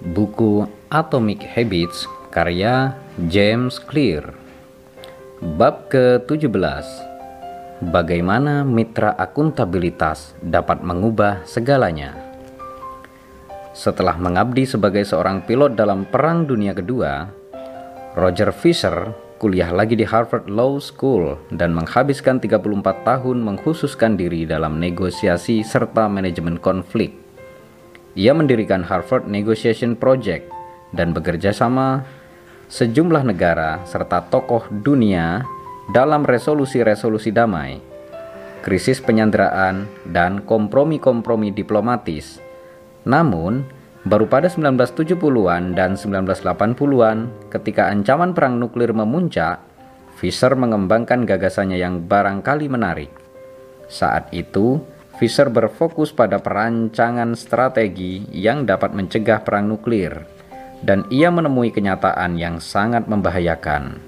Buku Atomic Habits karya James Clear. Bab ke-17 Bagaimana mitra akuntabilitas dapat mengubah segalanya? Setelah mengabdi sebagai seorang pilot dalam Perang Dunia Kedua, Roger Fisher kuliah lagi di Harvard Law School dan menghabiskan 34 tahun mengkhususkan diri dalam negosiasi serta manajemen konflik ia mendirikan Harvard Negotiation Project dan bekerja sama sejumlah negara serta tokoh dunia dalam resolusi-resolusi damai, krisis penyanderaan, dan kompromi-kompromi diplomatis. Namun, baru pada 1970-an dan 1980-an ketika ancaman perang nuklir memuncak, Fisher mengembangkan gagasannya yang barangkali menarik. Saat itu, Fisher berfokus pada perancangan strategi yang dapat mencegah perang nuklir, dan ia menemui kenyataan yang sangat membahayakan.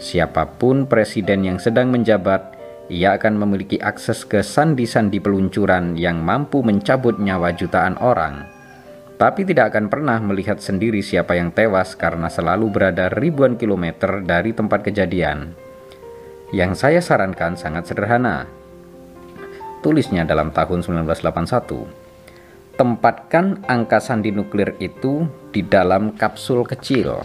Siapa pun presiden yang sedang menjabat, ia akan memiliki akses ke sandi-sandi peluncuran yang mampu mencabut nyawa jutaan orang, tapi tidak akan pernah melihat sendiri siapa yang tewas karena selalu berada ribuan kilometer dari tempat kejadian. Yang saya sarankan sangat sederhana tulisnya dalam tahun 1981. Tempatkan angka sandi nuklir itu di dalam kapsul kecil.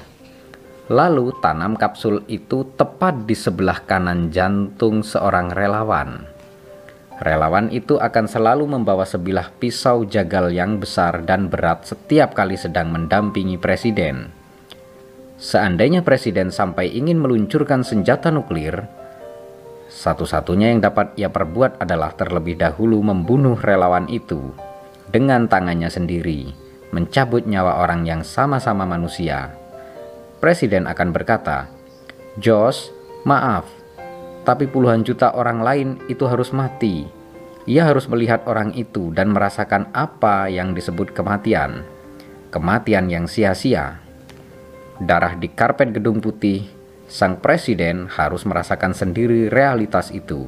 Lalu tanam kapsul itu tepat di sebelah kanan jantung seorang relawan. Relawan itu akan selalu membawa sebilah pisau jagal yang besar dan berat setiap kali sedang mendampingi presiden. Seandainya presiden sampai ingin meluncurkan senjata nuklir, satu-satunya yang dapat ia perbuat adalah terlebih dahulu membunuh relawan itu dengan tangannya sendiri, mencabut nyawa orang yang sama-sama manusia. Presiden akan berkata, "Josh, maaf, tapi puluhan juta orang lain itu harus mati." Ia harus melihat orang itu dan merasakan apa yang disebut kematian, kematian yang sia-sia. Darah di karpet gedung putih sang presiden harus merasakan sendiri realitas itu.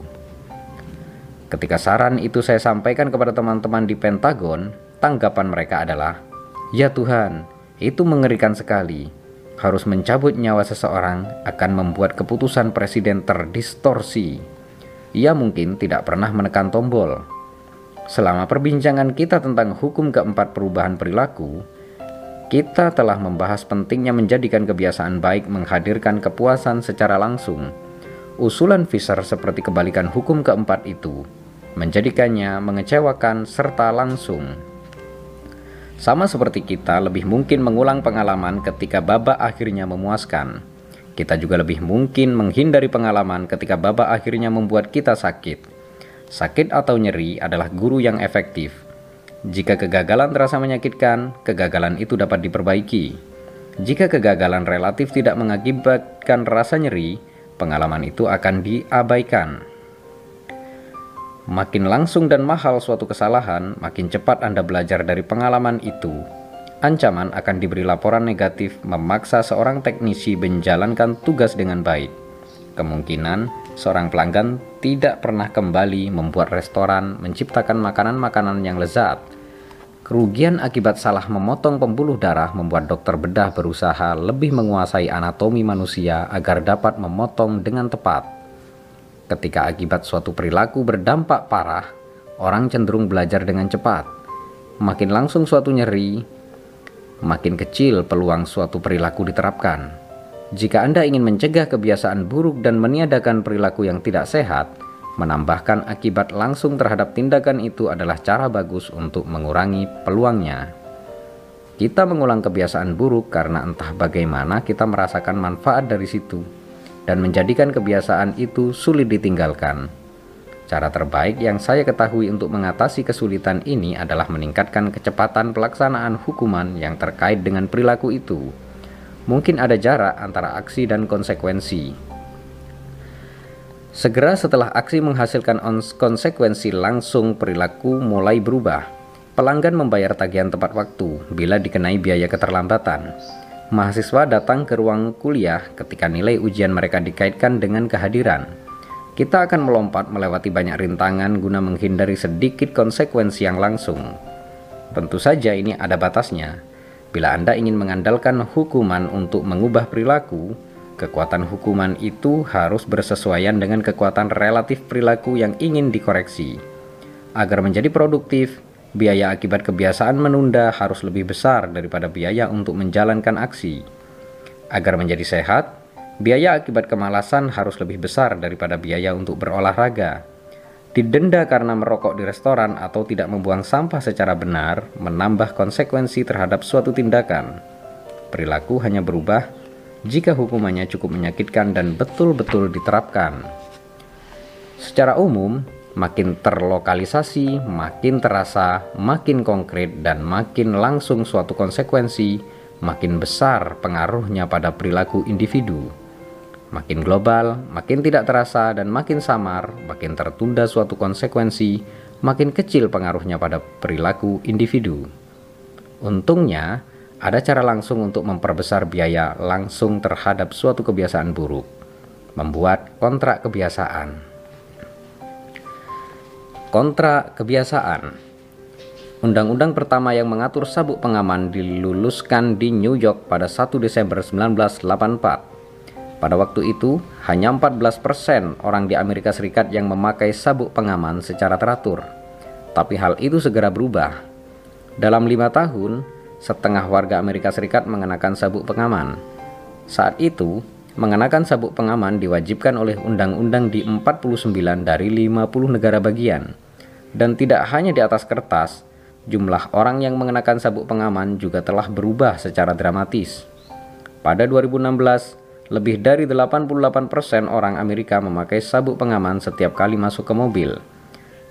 Ketika saran itu saya sampaikan kepada teman-teman di Pentagon, tanggapan mereka adalah, "Ya Tuhan, itu mengerikan sekali. Harus mencabut nyawa seseorang akan membuat keputusan presiden terdistorsi." Ia mungkin tidak pernah menekan tombol. Selama perbincangan kita tentang hukum keempat perubahan perilaku, kita telah membahas pentingnya menjadikan kebiasaan baik menghadirkan kepuasan secara langsung. Usulan Fisher seperti kebalikan hukum keempat itu, menjadikannya mengecewakan serta langsung. Sama seperti kita lebih mungkin mengulang pengalaman ketika babak akhirnya memuaskan. Kita juga lebih mungkin menghindari pengalaman ketika babak akhirnya membuat kita sakit. Sakit atau nyeri adalah guru yang efektif jika kegagalan terasa menyakitkan, kegagalan itu dapat diperbaiki. Jika kegagalan relatif tidak mengakibatkan rasa nyeri, pengalaman itu akan diabaikan. Makin langsung dan mahal suatu kesalahan, makin cepat Anda belajar dari pengalaman itu. Ancaman akan diberi laporan negatif memaksa seorang teknisi menjalankan tugas dengan baik. Kemungkinan seorang pelanggan tidak pernah kembali membuat restoran menciptakan makanan-makanan yang lezat Kerugian akibat salah memotong pembuluh darah membuat dokter bedah berusaha lebih menguasai anatomi manusia agar dapat memotong dengan tepat. Ketika akibat suatu perilaku berdampak parah, orang cenderung belajar dengan cepat. Makin langsung suatu nyeri, makin kecil peluang suatu perilaku diterapkan. Jika Anda ingin mencegah kebiasaan buruk dan meniadakan perilaku yang tidak sehat, Menambahkan akibat langsung terhadap tindakan itu adalah cara bagus untuk mengurangi peluangnya. Kita mengulang kebiasaan buruk karena entah bagaimana kita merasakan manfaat dari situ dan menjadikan kebiasaan itu sulit ditinggalkan. Cara terbaik yang saya ketahui untuk mengatasi kesulitan ini adalah meningkatkan kecepatan pelaksanaan hukuman yang terkait dengan perilaku itu. Mungkin ada jarak antara aksi dan konsekuensi. Segera setelah aksi menghasilkan konsekuensi langsung perilaku mulai berubah. Pelanggan membayar tagihan tepat waktu bila dikenai biaya keterlambatan. Mahasiswa datang ke ruang kuliah ketika nilai ujian mereka dikaitkan dengan kehadiran. Kita akan melompat melewati banyak rintangan guna menghindari sedikit konsekuensi yang langsung. Tentu saja ini ada batasnya. Bila Anda ingin mengandalkan hukuman untuk mengubah perilaku, kekuatan hukuman itu harus bersesuaian dengan kekuatan relatif perilaku yang ingin dikoreksi. Agar menjadi produktif, biaya akibat kebiasaan menunda harus lebih besar daripada biaya untuk menjalankan aksi. Agar menjadi sehat, biaya akibat kemalasan harus lebih besar daripada biaya untuk berolahraga. Didenda karena merokok di restoran atau tidak membuang sampah secara benar menambah konsekuensi terhadap suatu tindakan. Perilaku hanya berubah jika hukumannya cukup menyakitkan dan betul-betul diterapkan. Secara umum, makin terlokalisasi, makin terasa, makin konkret, dan makin langsung suatu konsekuensi, makin besar pengaruhnya pada perilaku individu. Makin global, makin tidak terasa, dan makin samar, makin tertunda suatu konsekuensi, makin kecil pengaruhnya pada perilaku individu. Untungnya, ada cara langsung untuk memperbesar biaya langsung terhadap suatu kebiasaan buruk, membuat kontrak kebiasaan. Kontrak kebiasaan Undang-undang pertama yang mengatur sabuk pengaman diluluskan di New York pada 1 Desember 1984 pada waktu itu, hanya 14% orang di Amerika Serikat yang memakai sabuk pengaman secara teratur. Tapi hal itu segera berubah. Dalam lima tahun, setengah warga Amerika Serikat mengenakan sabuk pengaman. Saat itu, mengenakan sabuk pengaman diwajibkan oleh undang-undang di 49 dari 50 negara bagian. Dan tidak hanya di atas kertas, jumlah orang yang mengenakan sabuk pengaman juga telah berubah secara dramatis. Pada 2016, lebih dari 88% orang Amerika memakai sabuk pengaman setiap kali masuk ke mobil.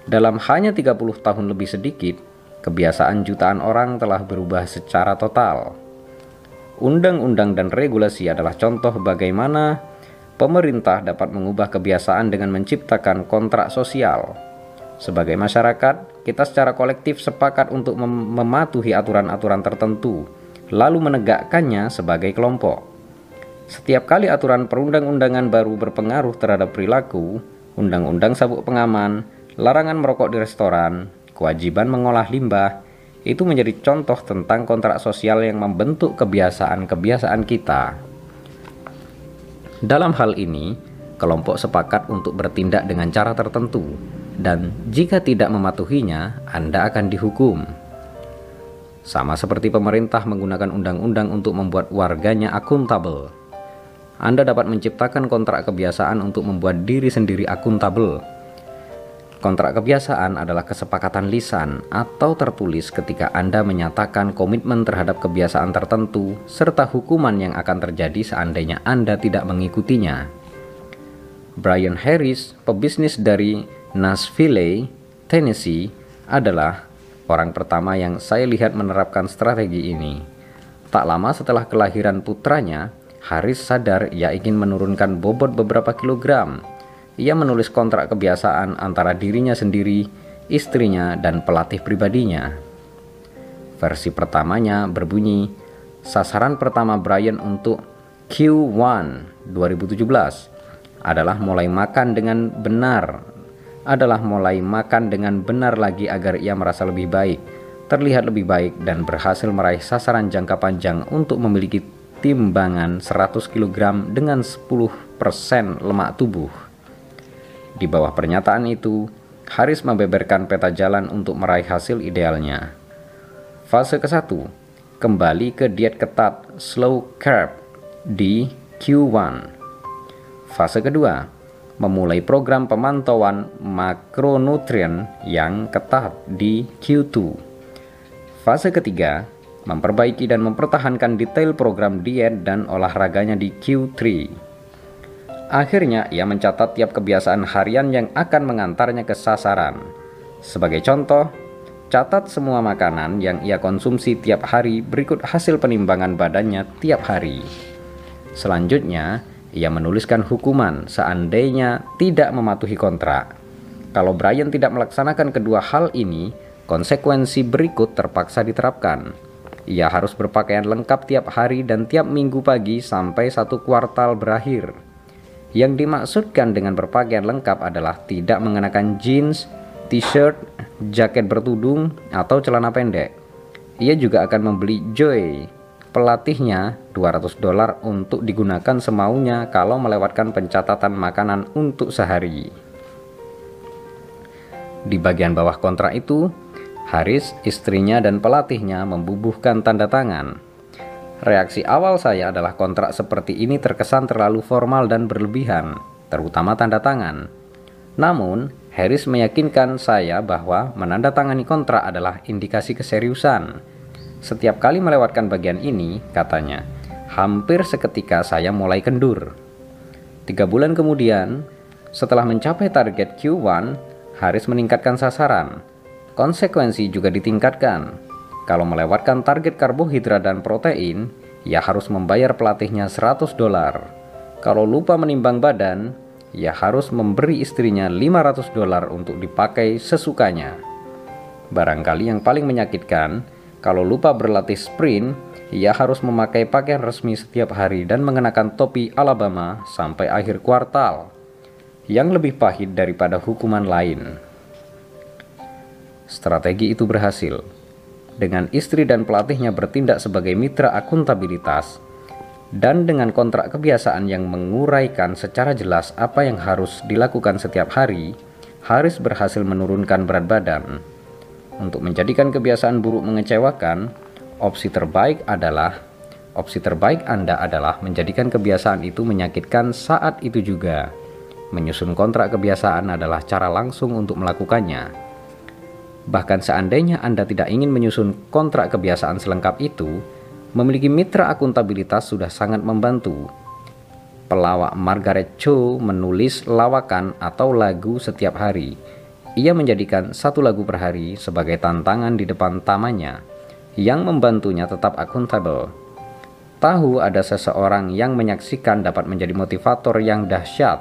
Dalam hanya 30 tahun lebih sedikit, kebiasaan jutaan orang telah berubah secara total. Undang-undang dan regulasi adalah contoh bagaimana pemerintah dapat mengubah kebiasaan dengan menciptakan kontrak sosial. Sebagai masyarakat, kita secara kolektif sepakat untuk mem mematuhi aturan-aturan tertentu, lalu menegakkannya sebagai kelompok. Setiap kali aturan perundang-undangan baru berpengaruh terhadap perilaku, undang-undang sabuk pengaman, larangan merokok di restoran, kewajiban mengolah limbah, itu menjadi contoh tentang kontrak sosial yang membentuk kebiasaan-kebiasaan kita. Dalam hal ini, kelompok sepakat untuk bertindak dengan cara tertentu, dan jika tidak mematuhinya, Anda akan dihukum. Sama seperti pemerintah menggunakan undang-undang untuk membuat warganya akuntabel anda dapat menciptakan kontrak kebiasaan untuk membuat diri sendiri akuntabel. Kontrak kebiasaan adalah kesepakatan lisan atau tertulis ketika Anda menyatakan komitmen terhadap kebiasaan tertentu serta hukuman yang akan terjadi seandainya Anda tidak mengikutinya. Brian Harris, pebisnis dari Nashville, Tennessee, adalah orang pertama yang saya lihat menerapkan strategi ini. Tak lama setelah kelahiran putranya, Haris sadar ia ingin menurunkan bobot beberapa kilogram. Ia menulis kontrak kebiasaan antara dirinya sendiri, istrinya, dan pelatih pribadinya. Versi pertamanya berbunyi, sasaran pertama Brian untuk Q1 2017 adalah mulai makan dengan benar, adalah mulai makan dengan benar lagi agar ia merasa lebih baik, terlihat lebih baik, dan berhasil meraih sasaran jangka panjang untuk memiliki timbangan 100 kg dengan 10% lemak tubuh. Di bawah pernyataan itu, Haris membeberkan peta jalan untuk meraih hasil idealnya. Fase ke-1, kembali ke diet ketat slow carb di Q1. Fase kedua, memulai program pemantauan makronutrien yang ketat di Q2. Fase ketiga, memperbaiki dan mempertahankan detail program diet dan olahraganya di Q3. Akhirnya, ia mencatat tiap kebiasaan harian yang akan mengantarnya ke sasaran. Sebagai contoh, catat semua makanan yang ia konsumsi tiap hari berikut hasil penimbangan badannya tiap hari. Selanjutnya, ia menuliskan hukuman seandainya tidak mematuhi kontrak. Kalau Brian tidak melaksanakan kedua hal ini, konsekuensi berikut terpaksa diterapkan ia harus berpakaian lengkap tiap hari dan tiap minggu pagi sampai satu kuartal berakhir. Yang dimaksudkan dengan berpakaian lengkap adalah tidak mengenakan jeans, t-shirt, jaket bertudung, atau celana pendek. ia juga akan membeli Joy, pelatihnya 200 dolar untuk digunakan semaunya kalau melewatkan pencatatan makanan untuk sehari. Di bagian bawah kontrak itu, Haris, istrinya, dan pelatihnya membubuhkan tanda tangan. Reaksi awal saya adalah kontrak seperti ini terkesan terlalu formal dan berlebihan, terutama tanda tangan. Namun, Harris meyakinkan saya bahwa menandatangani kontrak adalah indikasi keseriusan. Setiap kali melewatkan bagian ini, katanya, hampir seketika saya mulai kendur. Tiga bulan kemudian, setelah mencapai target Q1, Haris meningkatkan sasaran. Konsekuensi juga ditingkatkan. Kalau melewatkan target karbohidrat dan protein, ia harus membayar pelatihnya 100 dolar. Kalau lupa menimbang badan, ia harus memberi istrinya 500 dolar untuk dipakai sesukanya. Barangkali yang paling menyakitkan, kalau lupa berlatih sprint, ia harus memakai pakaian resmi setiap hari dan mengenakan topi Alabama sampai akhir kuartal. Yang lebih pahit daripada hukuman lain. Strategi itu berhasil dengan istri dan pelatihnya bertindak sebagai mitra akuntabilitas, dan dengan kontrak kebiasaan yang menguraikan secara jelas apa yang harus dilakukan setiap hari, Haris berhasil menurunkan berat badan. Untuk menjadikan kebiasaan buruk mengecewakan, opsi terbaik adalah opsi terbaik Anda adalah menjadikan kebiasaan itu menyakitkan saat itu juga. Menyusun kontrak kebiasaan adalah cara langsung untuk melakukannya. Bahkan seandainya Anda tidak ingin menyusun kontrak kebiasaan selengkap itu, memiliki mitra akuntabilitas sudah sangat membantu. Pelawak Margaret Cho menulis lawakan atau lagu setiap hari. Ia menjadikan satu lagu per hari sebagai tantangan di depan tamannya, yang membantunya tetap akuntabel. Tahu ada seseorang yang menyaksikan dapat menjadi motivator yang dahsyat.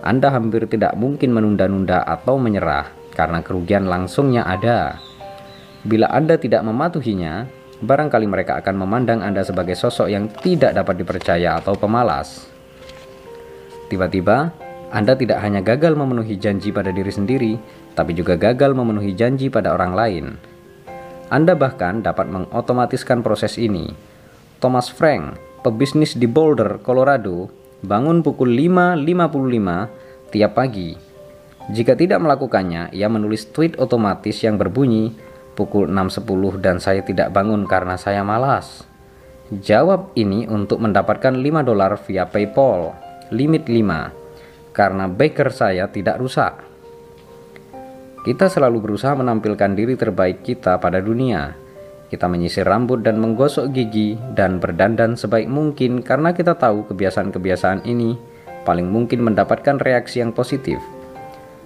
Anda hampir tidak mungkin menunda-nunda atau menyerah karena kerugian langsungnya ada. Bila Anda tidak mematuhinya, barangkali mereka akan memandang Anda sebagai sosok yang tidak dapat dipercaya atau pemalas. Tiba-tiba, Anda tidak hanya gagal memenuhi janji pada diri sendiri, tapi juga gagal memenuhi janji pada orang lain. Anda bahkan dapat mengotomatiskan proses ini. Thomas Frank, pebisnis di Boulder, Colorado, bangun pukul 5.55 tiap pagi jika tidak melakukannya, ia menulis tweet otomatis yang berbunyi pukul 6.10 dan saya tidak bangun karena saya malas. Jawab ini untuk mendapatkan 5 dolar via PayPal, limit 5, karena baker saya tidak rusak. Kita selalu berusaha menampilkan diri terbaik kita pada dunia. Kita menyisir rambut dan menggosok gigi dan berdandan sebaik mungkin karena kita tahu kebiasaan-kebiasaan ini paling mungkin mendapatkan reaksi yang positif.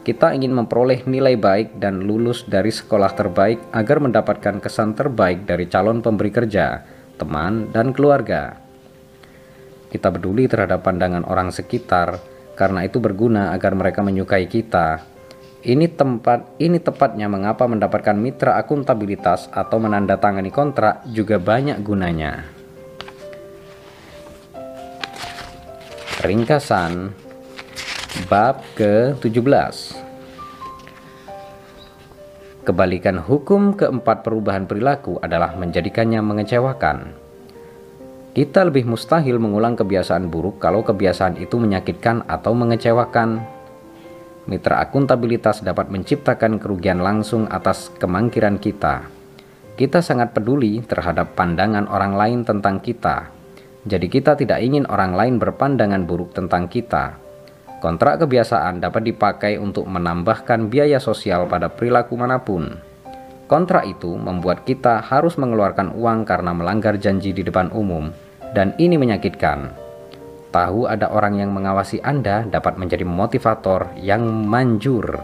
Kita ingin memperoleh nilai baik dan lulus dari sekolah terbaik agar mendapatkan kesan terbaik dari calon pemberi kerja, teman, dan keluarga. Kita peduli terhadap pandangan orang sekitar karena itu berguna agar mereka menyukai kita. Ini tempat ini tepatnya mengapa mendapatkan mitra akuntabilitas atau menandatangani kontrak juga banyak gunanya. Ringkasan Bab ke-17 Kebalikan hukum keempat perubahan perilaku adalah menjadikannya mengecewakan. Kita lebih mustahil mengulang kebiasaan buruk kalau kebiasaan itu menyakitkan atau mengecewakan. Mitra akuntabilitas dapat menciptakan kerugian langsung atas kemangkiran kita. Kita sangat peduli terhadap pandangan orang lain tentang kita. Jadi kita tidak ingin orang lain berpandangan buruk tentang kita Kontrak kebiasaan dapat dipakai untuk menambahkan biaya sosial pada perilaku mana pun. Kontrak itu membuat kita harus mengeluarkan uang karena melanggar janji di depan umum, dan ini menyakitkan. Tahu ada orang yang mengawasi Anda dapat menjadi motivator yang manjur.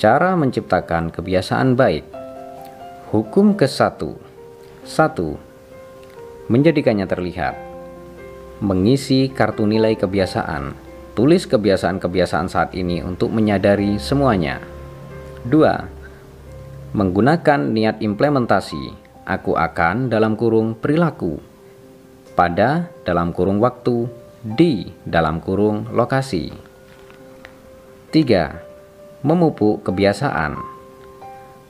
Cara menciptakan kebiasaan baik. Hukum ke-1. 1. Menjadikannya terlihat mengisi kartu nilai kebiasaan. Tulis kebiasaan-kebiasaan saat ini untuk menyadari semuanya. 2. Menggunakan niat implementasi. Aku akan dalam kurung perilaku. Pada dalam kurung waktu. Di dalam kurung lokasi. 3. Memupuk kebiasaan.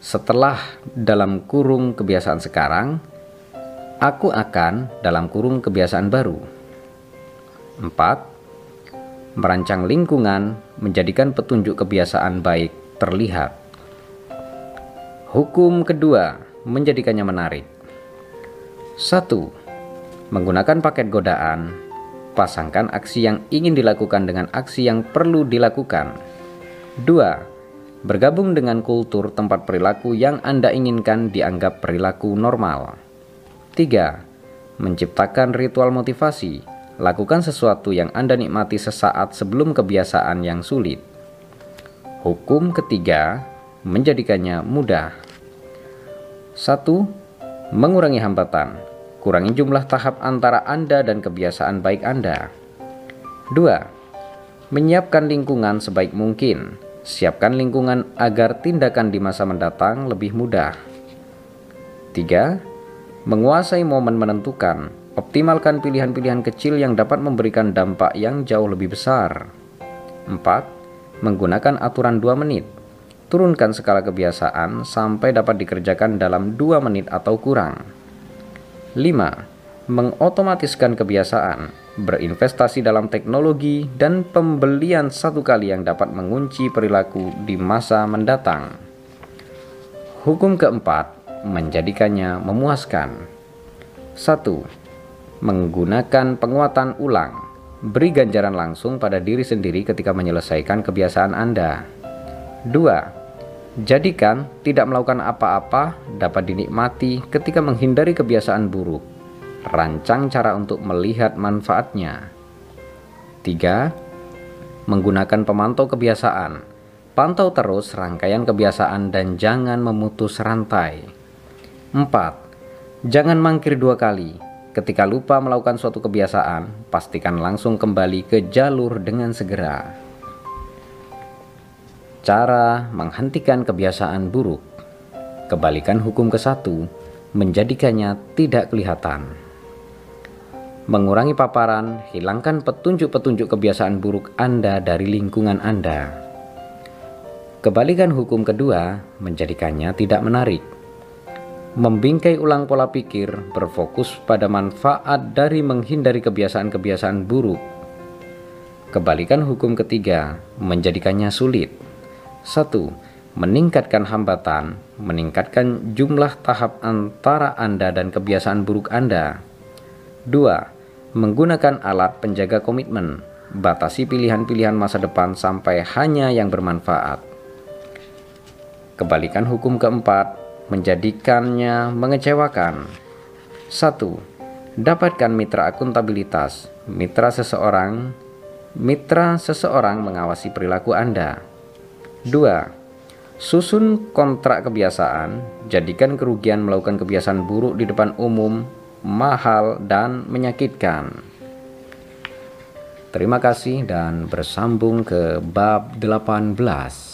setelah dalam kurung kebiasaan sekarang, aku akan dalam kurung kebiasaan baru. 4. Merancang lingkungan menjadikan petunjuk kebiasaan baik terlihat. Hukum kedua menjadikannya menarik. 1. Menggunakan paket godaan, pasangkan aksi yang ingin dilakukan dengan aksi yang perlu dilakukan. 2. Bergabung dengan kultur tempat perilaku yang Anda inginkan dianggap perilaku normal. 3. Menciptakan ritual motivasi. Lakukan sesuatu yang Anda nikmati sesaat sebelum kebiasaan yang sulit. Hukum ketiga menjadikannya mudah. 1. Mengurangi hambatan. Kurangi jumlah tahap antara Anda dan kebiasaan baik Anda. 2. Menyiapkan lingkungan sebaik mungkin. Siapkan lingkungan agar tindakan di masa mendatang lebih mudah. 3. Menguasai momen menentukan. Optimalkan pilihan-pilihan kecil yang dapat memberikan dampak yang jauh lebih besar. 4. Menggunakan aturan 2 menit Turunkan skala kebiasaan sampai dapat dikerjakan dalam 2 menit atau kurang. 5. Mengotomatiskan kebiasaan, berinvestasi dalam teknologi dan pembelian satu kali yang dapat mengunci perilaku di masa mendatang. Hukum keempat, menjadikannya memuaskan. 1. Menggunakan penguatan ulang. Beri ganjaran langsung pada diri sendiri ketika menyelesaikan kebiasaan Anda. 2 Jadikan tidak melakukan apa-apa dapat dinikmati ketika menghindari kebiasaan buruk. Rancang cara untuk melihat manfaatnya. 3. Menggunakan pemantau kebiasaan. Pantau terus rangkaian kebiasaan dan jangan memutus rantai. 4. Jangan mangkir dua kali. Ketika lupa melakukan suatu kebiasaan, pastikan langsung kembali ke jalur dengan segera. Cara menghentikan kebiasaan buruk. Kebalikan hukum ke satu, menjadikannya tidak kelihatan. Mengurangi paparan, hilangkan petunjuk-petunjuk kebiasaan buruk Anda dari lingkungan Anda. Kebalikan hukum kedua, menjadikannya tidak menarik. Membingkai ulang pola pikir, berfokus pada manfaat dari menghindari kebiasaan-kebiasaan buruk. Kebalikan hukum ketiga, menjadikannya sulit 1. Meningkatkan hambatan, meningkatkan jumlah tahap antara Anda dan kebiasaan buruk Anda. 2. Menggunakan alat penjaga komitmen, batasi pilihan-pilihan masa depan sampai hanya yang bermanfaat. Kebalikan hukum keempat, menjadikannya mengecewakan. 1. Dapatkan mitra akuntabilitas, mitra seseorang, mitra seseorang mengawasi perilaku Anda. 2. Susun kontrak kebiasaan, jadikan kerugian melakukan kebiasaan buruk di depan umum mahal dan menyakitkan. Terima kasih dan bersambung ke bab 18.